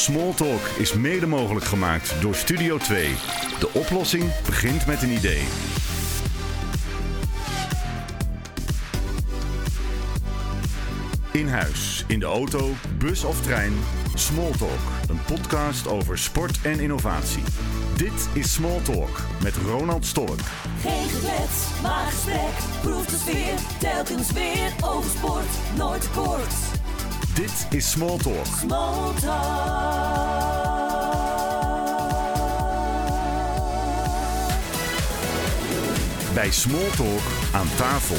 Smalltalk is mede mogelijk gemaakt door Studio 2. De oplossing begint met een idee. In huis, in de auto, bus of trein. Smalltalk, een podcast over sport en innovatie. Dit is Smalltalk met Ronald Stork. Geen geklets, maar gesprek. Proef de sfeer, telkens weer over sport. Nooit kort. Dit is Smalltalk. Small Bij Smalltalk aan tafel.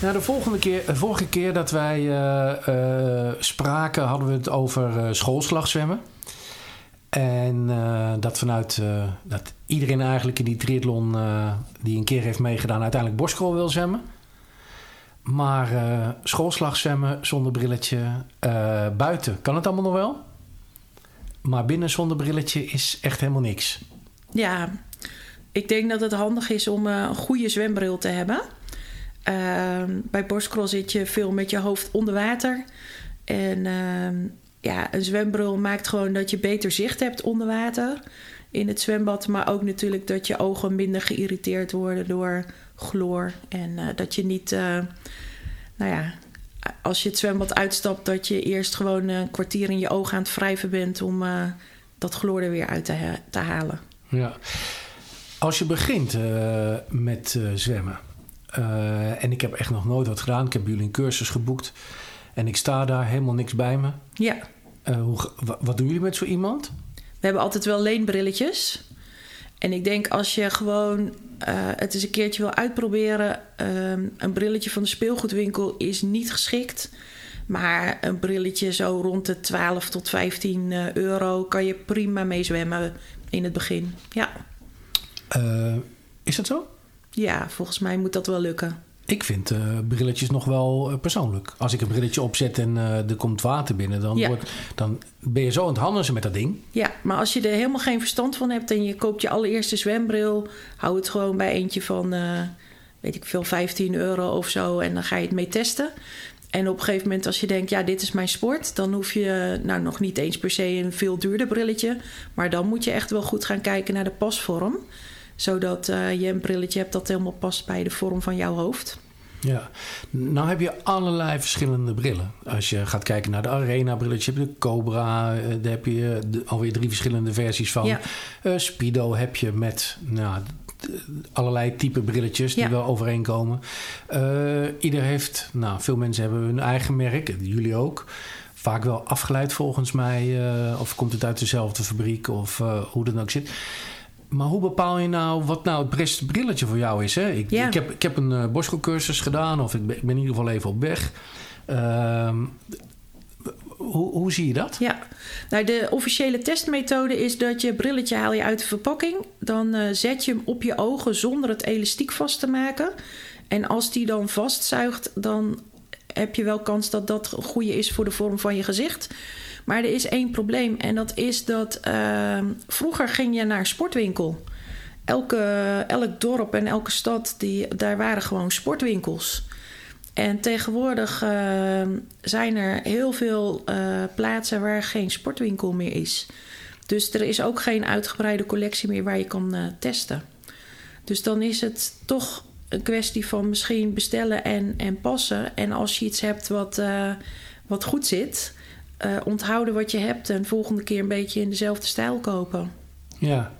Nou, de volgende keer, de vorige keer dat wij eh, eh, spraken, hadden we het over uh, schoolslagzwemmen. En dat vanuit dat iedereen eigenlijk in die triathlon die een keer heeft meegedaan, uiteindelijk borstcrawl wil zwemmen. Maar schoolslagzwemmen zonder brilletje buiten kan het allemaal nog wel. Maar binnen zonder brilletje is echt helemaal niks. Ja, ik denk dat het handig is om een goede zwembril te hebben. Uh, bij borstcrawl zit je veel met je hoofd onder water. En uh, ja, een zwembril maakt gewoon dat je beter zicht hebt onder water in het zwembad. Maar ook natuurlijk dat je ogen minder geïrriteerd worden door chloor. En uh, dat je niet, eh, nou ja, als je het zwembad uitstapt, dat je eerst gewoon een kwartier in je ogen aan het wrijven bent om eh, dat chloor er weer uit te, ha te halen. Ja. Als je begint met zwemmen. En ik heb echt nog nooit wat gedaan. Ik heb jullie een cursus geboekt. En ik sta daar, helemaal niks bij me. Ja. Hoe, wat doen jullie met zo iemand? We hebben altijd wel leenbrilletjes. En ik denk als je gewoon uh, het eens een keertje wil uitproberen... een brilletje van de speelgoedwinkel is niet geschikt. Maar een brilletje zo rond de 12 tot 15 euro... kan je prima mee zwemmen in het begin. Ja. is dat zo? Ja, volgens mij moet dat wel lukken. Ik vind uh, brilletjes nog wel uh, persoonlijk. Als ik een brilletje opzet en uh, er komt water binnen, dan, ja. wordt, dan ben je zo aan het handelen met dat ding. Ja, maar als je er helemaal geen verstand van hebt en je koopt je allereerste zwembril, hou het gewoon bij eentje van, weet ik veel, 15 euro of zo en dan ga je het mee testen. En op een gegeven moment, als je denkt, ja, dit is mijn sport, dan hoef je nou nog niet eens per se een veel duurder brilletje. Maar dan moet je echt wel goed gaan kijken naar de pasvorm zodat uh, je een brilletje hebt dat helemaal past bij de vorm van jouw hoofd. Ja, nou heb je allerlei verschillende brillen. Als je gaat kijken naar de Arena brilletje, de Cobra, eh, daar heb je de, alweer drie verschillende versies van. Ja. Uh, Speedo heb je met nou, allerlei type brilletjes die Ja. wel overeenkomen. Uh, ieder heeft, nou, veel mensen hebben hun eigen merk, jullie ook. Vaak wel afgeleid volgens mij, uh, of komt het uit dezelfde fabriek of hoe dat ook zit. Maar hoe bepaal je nou wat nou het beste brilletje voor jou is? Hè? Ik, Ja. ik, heb, ik heb een uh, borstcursus gedaan of ik ben, ik ben in ieder geval even op weg. Ehm, hoe, hoe zie je dat? Ja, nou, de officiële testmethode is dat je brilletje haal je uit de verpakking. Dan uh, zet je hem op je ogen zonder het elastiek vast te maken. En als die dan vastzuigt, dan heb je wel kans dat dat een goede is voor de vorm van je gezicht. Maar er is één probleem en dat is dat uh, vroeger ging je naar sportwinkel. Elke, elk dorp en elke stad, die, daar waren gewoon sportwinkels. En tegenwoordig uh, zijn er heel veel uh, plaatsen waar geen sportwinkel meer is. Dus er is ook geen uitgebreide collectie meer waar je kan uh, testen. Dus dan is het toch een kwestie van misschien bestellen en, en passen. En als je iets hebt wat, uh, wat goed zit, uh, onthouden wat je hebt en volgende keer een beetje in dezelfde stijl kopen. Ja,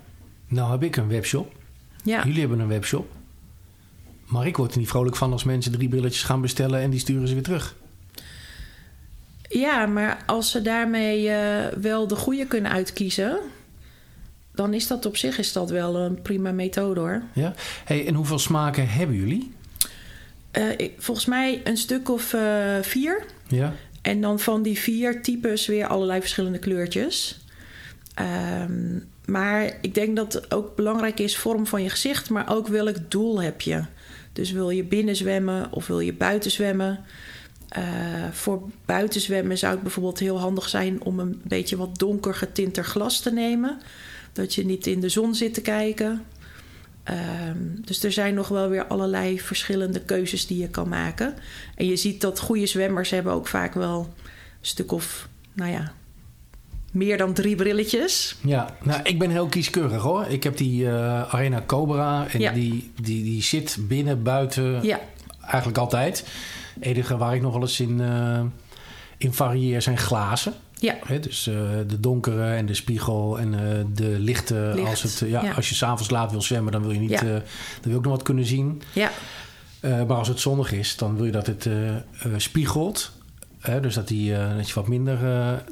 nou heb ik een webshop. Ja. Jullie hebben een webshop. Maar ik word er niet vrolijk van als mensen drie brilletjes gaan bestellen en die sturen ze weer terug. Ja, maar als ze daarmee uh, wel de goede kunnen uitkiezen, dan is dat op zich is dat wel een prima methode hoor. Ja. Hey, en hoeveel smaken hebben jullie? Uh, volgens mij een stuk of uh, vier. Ja. En dan van die vier types weer allerlei verschillende kleurtjes. Um, maar ik denk dat ook belangrijk is vorm van je gezicht, maar ook welk doel heb je. Dus wil je binnen zwemmen of wil je buiten zwemmen? Uh, voor buiten zwemmen zou het bijvoorbeeld heel handig zijn om een beetje wat donker getinter glas te nemen. Dat je niet in de zon zit te kijken. Um, dus er zijn nog wel weer allerlei verschillende keuzes die je kan maken. En je ziet dat goede zwemmers hebben ook vaak wel een stuk of, nou ja, meer dan drie brilletjes. Ja, nou, ik ben heel kieskeurig hoor. Ik heb die eh, Arena Cobra en Ja. die, die, die zit binnen, buiten, Ja, eigenlijk altijd. Het enige waar ik nog wel eens in, eh, in varieer zijn glazen. Ja, Hè, dus eh, de donkere en de spiegel en eh, de lichte. Licht, Als, het, ja, ja. als je s'avonds laat wil zwemmen, dan wil je niet. Ja. eh, dan wil je ook nog wat kunnen zien. ja, maar als het zonnig is, dan wil je dat het spiegelt. Hè, dus dat, die, dat je wat minder.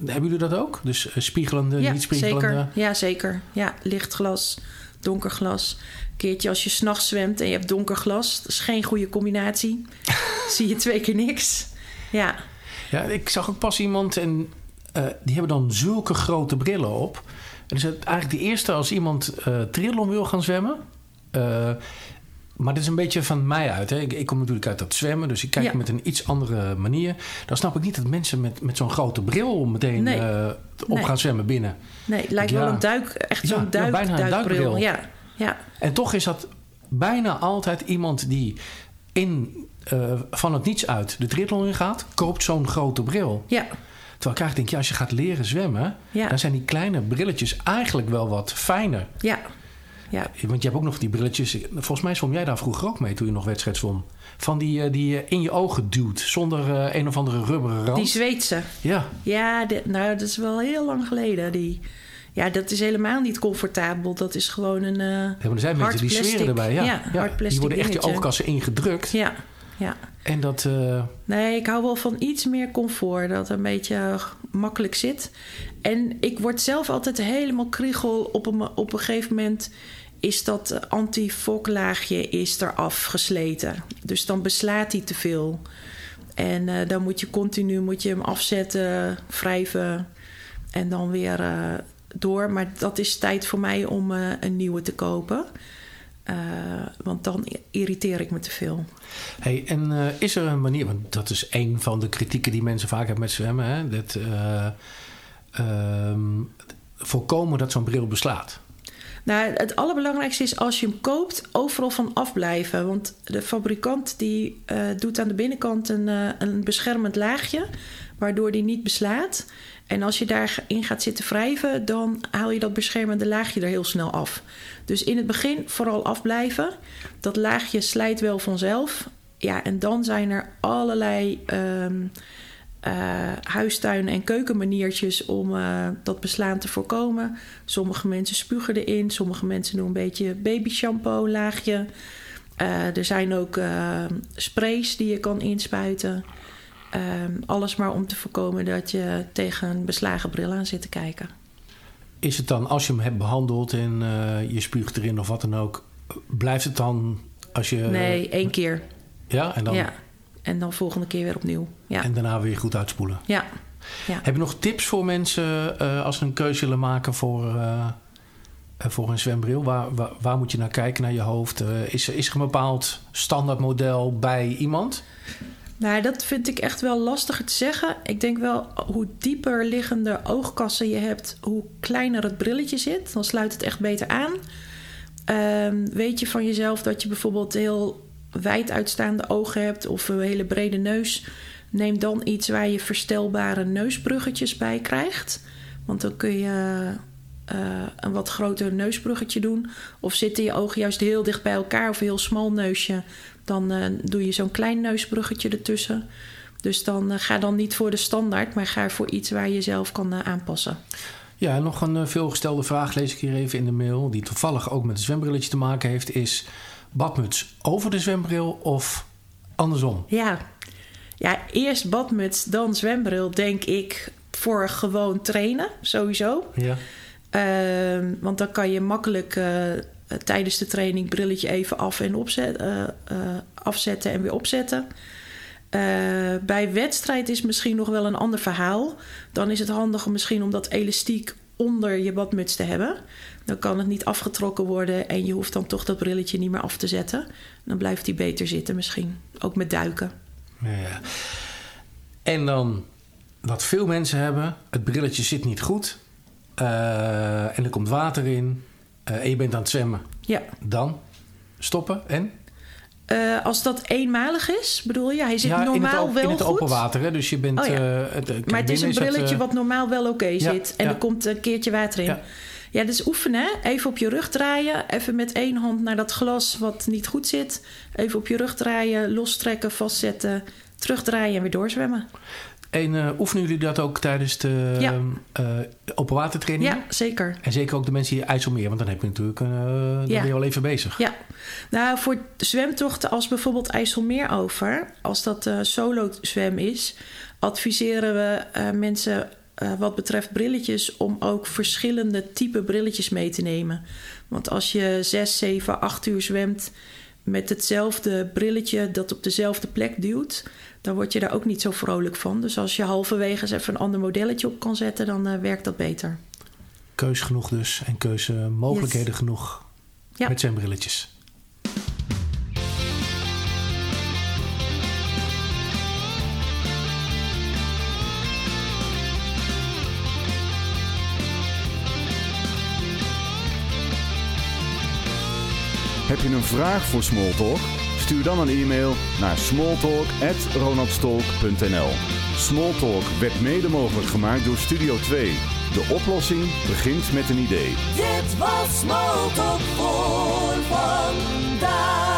hebben jullie dat ook? Dus spiegelende, ja niet spiegelende. zeker. Ja, zeker. Ja, licht glas, donker glas. Een keertje als je s'nachts zwemt en je hebt donker glas. Dat is geen goede combinatie. Zie je twee keer niks. Ja, Ja, ik zag ook pas iemand en eh, die hebben dan zulke grote brillen op. En is het eigenlijk de eerste als iemand triathlon wil gaan zwemmen. Eh, maar dit is een beetje van mij uit. Hè. Ik, ik kom natuurlijk uit dat zwemmen, dus ik kijk Ja. met een iets andere manier. Dan snap ik niet dat mensen met, met zo'n grote bril meteen Nee. op Nee. gaan zwemmen binnen. nee, het lijkt Ja. wel een duik, echt zo'n ja, duik, bijna een duikbril. Ja, ja, En toch is dat bijna altijd iemand die in, van het niets uit de triathlon ingaat, koopt zo'n grote bril. ja, Terwijl ik eigenlijk denk, ja, als je gaat leren zwemmen, Ja. dan zijn die kleine brilletjes eigenlijk wel wat fijner. ja. ja. Want je hebt ook nog die brilletjes. Volgens mij zwom jij daar vroeger ook mee toen je nog wedstrijd zwom. Van die, eh, die je in je ogen duwt zonder eh, een of andere rubberen rand. Die Zweedse. Ja, Ja, de- nou, dat is wel heel lang geleden. Die, ja, dat is helemaal niet comfortabel. Dat is gewoon een. eh, Ja, maar er zijn mensen die plastic. zweren erbij. Ja, Ja, plastic die worden echt je oogkassen ingedrukt. Ja, ja. En dat, eh, Nee, ik hou wel van iets meer comfort. Dat een beetje makkelijk zit. En ik word zelf altijd helemaal kriegel. Op een, op een gegeven moment is dat anti-foklaagje is eraf gesleten. Dus dan beslaat hij te veel. En eh, dan moet je continu moet je hem afzetten, wrijven en dan weer eh, door. Maar dat is tijd voor mij om een nieuwe te kopen. Eh, want dan irriteer ik me te veel. hey, en eh, is er een manier, want dat is een van de kritieken die mensen vaak hebben met zwemmen. Hè? Dat, eh, ehm, voorkomen dat zo'n bril beslaat. Nou, het allerbelangrijkste is als je hem koopt, overal van afblijven. Want de fabrikant die doet aan de binnenkant een, een beschermend laagje, waardoor die niet beslaat. En als je daarin gaat zitten wrijven, dan haal je dat beschermende laagje er heel snel af. Dus in het begin vooral afblijven. Dat laagje slijt wel vanzelf. Ja, en dan zijn er allerlei ehm, eh, huistuin- en keukenmaniertjes om eh, dat beslaan te voorkomen. Sommige mensen spugen erin, sommige mensen doen een beetje baby shampoo laagje. Eh, er zijn ook eh, sprays die je kan inspuiten. Ehm, alles maar om te voorkomen dat je tegen een beslagen bril aan zit te kijken. Is het dan, als je hem hebt behandeld en eh, je spuugt erin of wat dan ook, blijft het dan als je. nee, één keer. Ja, en, dan, Ja. En dan volgende keer weer opnieuw. Ja. en daarna weer goed uitspoelen. ja. ja. Heb je nog tips voor mensen eh, als ze een keuze willen maken voor, eh, voor een zwembril? Waar, waar, waar moet je naar kijken, naar je hoofd? Is, er- is er een bepaald standaardmodel bij iemand? Nou, dat vind ik echt wel lastiger te zeggen. Ik denk wel, hoe dieper liggende oogkassen je hebt, hoe kleiner het brilletje zit. Dan sluit het echt beter aan. Ehm, weet je van jezelf dat je bijvoorbeeld heel wijd uitstaande ogen hebt of een hele brede neus? Neem dan iets waar je verstelbare neusbruggetjes bij krijgt. Want dan kun je eh, een wat groter neusbruggetje doen. Of zitten je ogen juist heel dicht bij elkaar of een heel smal neusje, dan eh, doe je zo'n klein neusbruggetje ertussen. Dus dan eh, ga dan niet voor de standaard, maar ga voor iets waar je zelf kan aanpassen. Ja, nog een veelgestelde vraag lees ik hier even in de mail, die toevallig ook met een zwembrilletje te maken heeft, is badmuts over de zwembril of andersom? Ja. ja, eerst badmuts, dan zwembril, denk ik, voor gewoon trainen, sowieso. Ja. Ehm, want dan kan je makkelijk eh, tijdens de training brilletje even af en opzet, eh, eh, afzetten en weer opzetten. Bij wedstrijd is misschien nog wel een ander verhaal. Dan is het handiger misschien om dat elastiek onder je badmuts te hebben. Dan kan het niet afgetrokken worden en je hoeft dan toch dat brilletje niet meer af te zetten. Dan blijft die beter zitten misschien. Ook met duiken. Ja. En dan wat veel mensen hebben, het brilletje zit niet goed en er komt water in eh, en je bent aan het zwemmen. Ja, Dan stoppen en? Eh, als dat eenmalig is, bedoel je? Hij zit ja, normaal in het, op- wel in het goed. open water. Hè? Dus je bent... Oh ja. eh, het- Maar het is een het, brilletje eh, wat normaal wel oké ja, zit. En er komt een keertje water in. Ja. Ja. dus oefenen. hè. Even op je rug draaien. Even met één hand naar dat glas wat niet goed zit. Even op je rug draaien, lostrekken, vastzetten. Terugdraaien en weer doorzwemmen. En eh, oefenen jullie dat ook tijdens de Ja. eh, open watertrainingen? Ja, zeker. En zeker ook de mensen die IJsselmeer, want dan heb je natuurlijk eh, dan Ja. ben je al even bezig. Ja, nou voor zwemtochten als bijvoorbeeld IJsselmeer over, als dat eh, solo zwem is, adviseren we eh, mensen eh, wat betreft brilletjes om ook verschillende type brilletjes mee te nemen. Want als je 6, 7, 8 uur zwemt met hetzelfde brilletje dat op dezelfde plek duwt, dan word je daar ook niet zo vrolijk van. Dus als je halverwege eens even een ander modelletje op kan zetten, dan eh, werkt dat beter. Keus genoeg dus en keuzemogelijkheden Yes. genoeg Ja. met zijn brilletjes. Heb je een vraag voor Smalltalk? Stuur dan een e-mail naar smalltalk.ronaldstolk.nl Smalltalk werd mede mogelijk gemaakt door Studio 2. De oplossing begint met een idee. Dit was Smalltalk voor vandaag.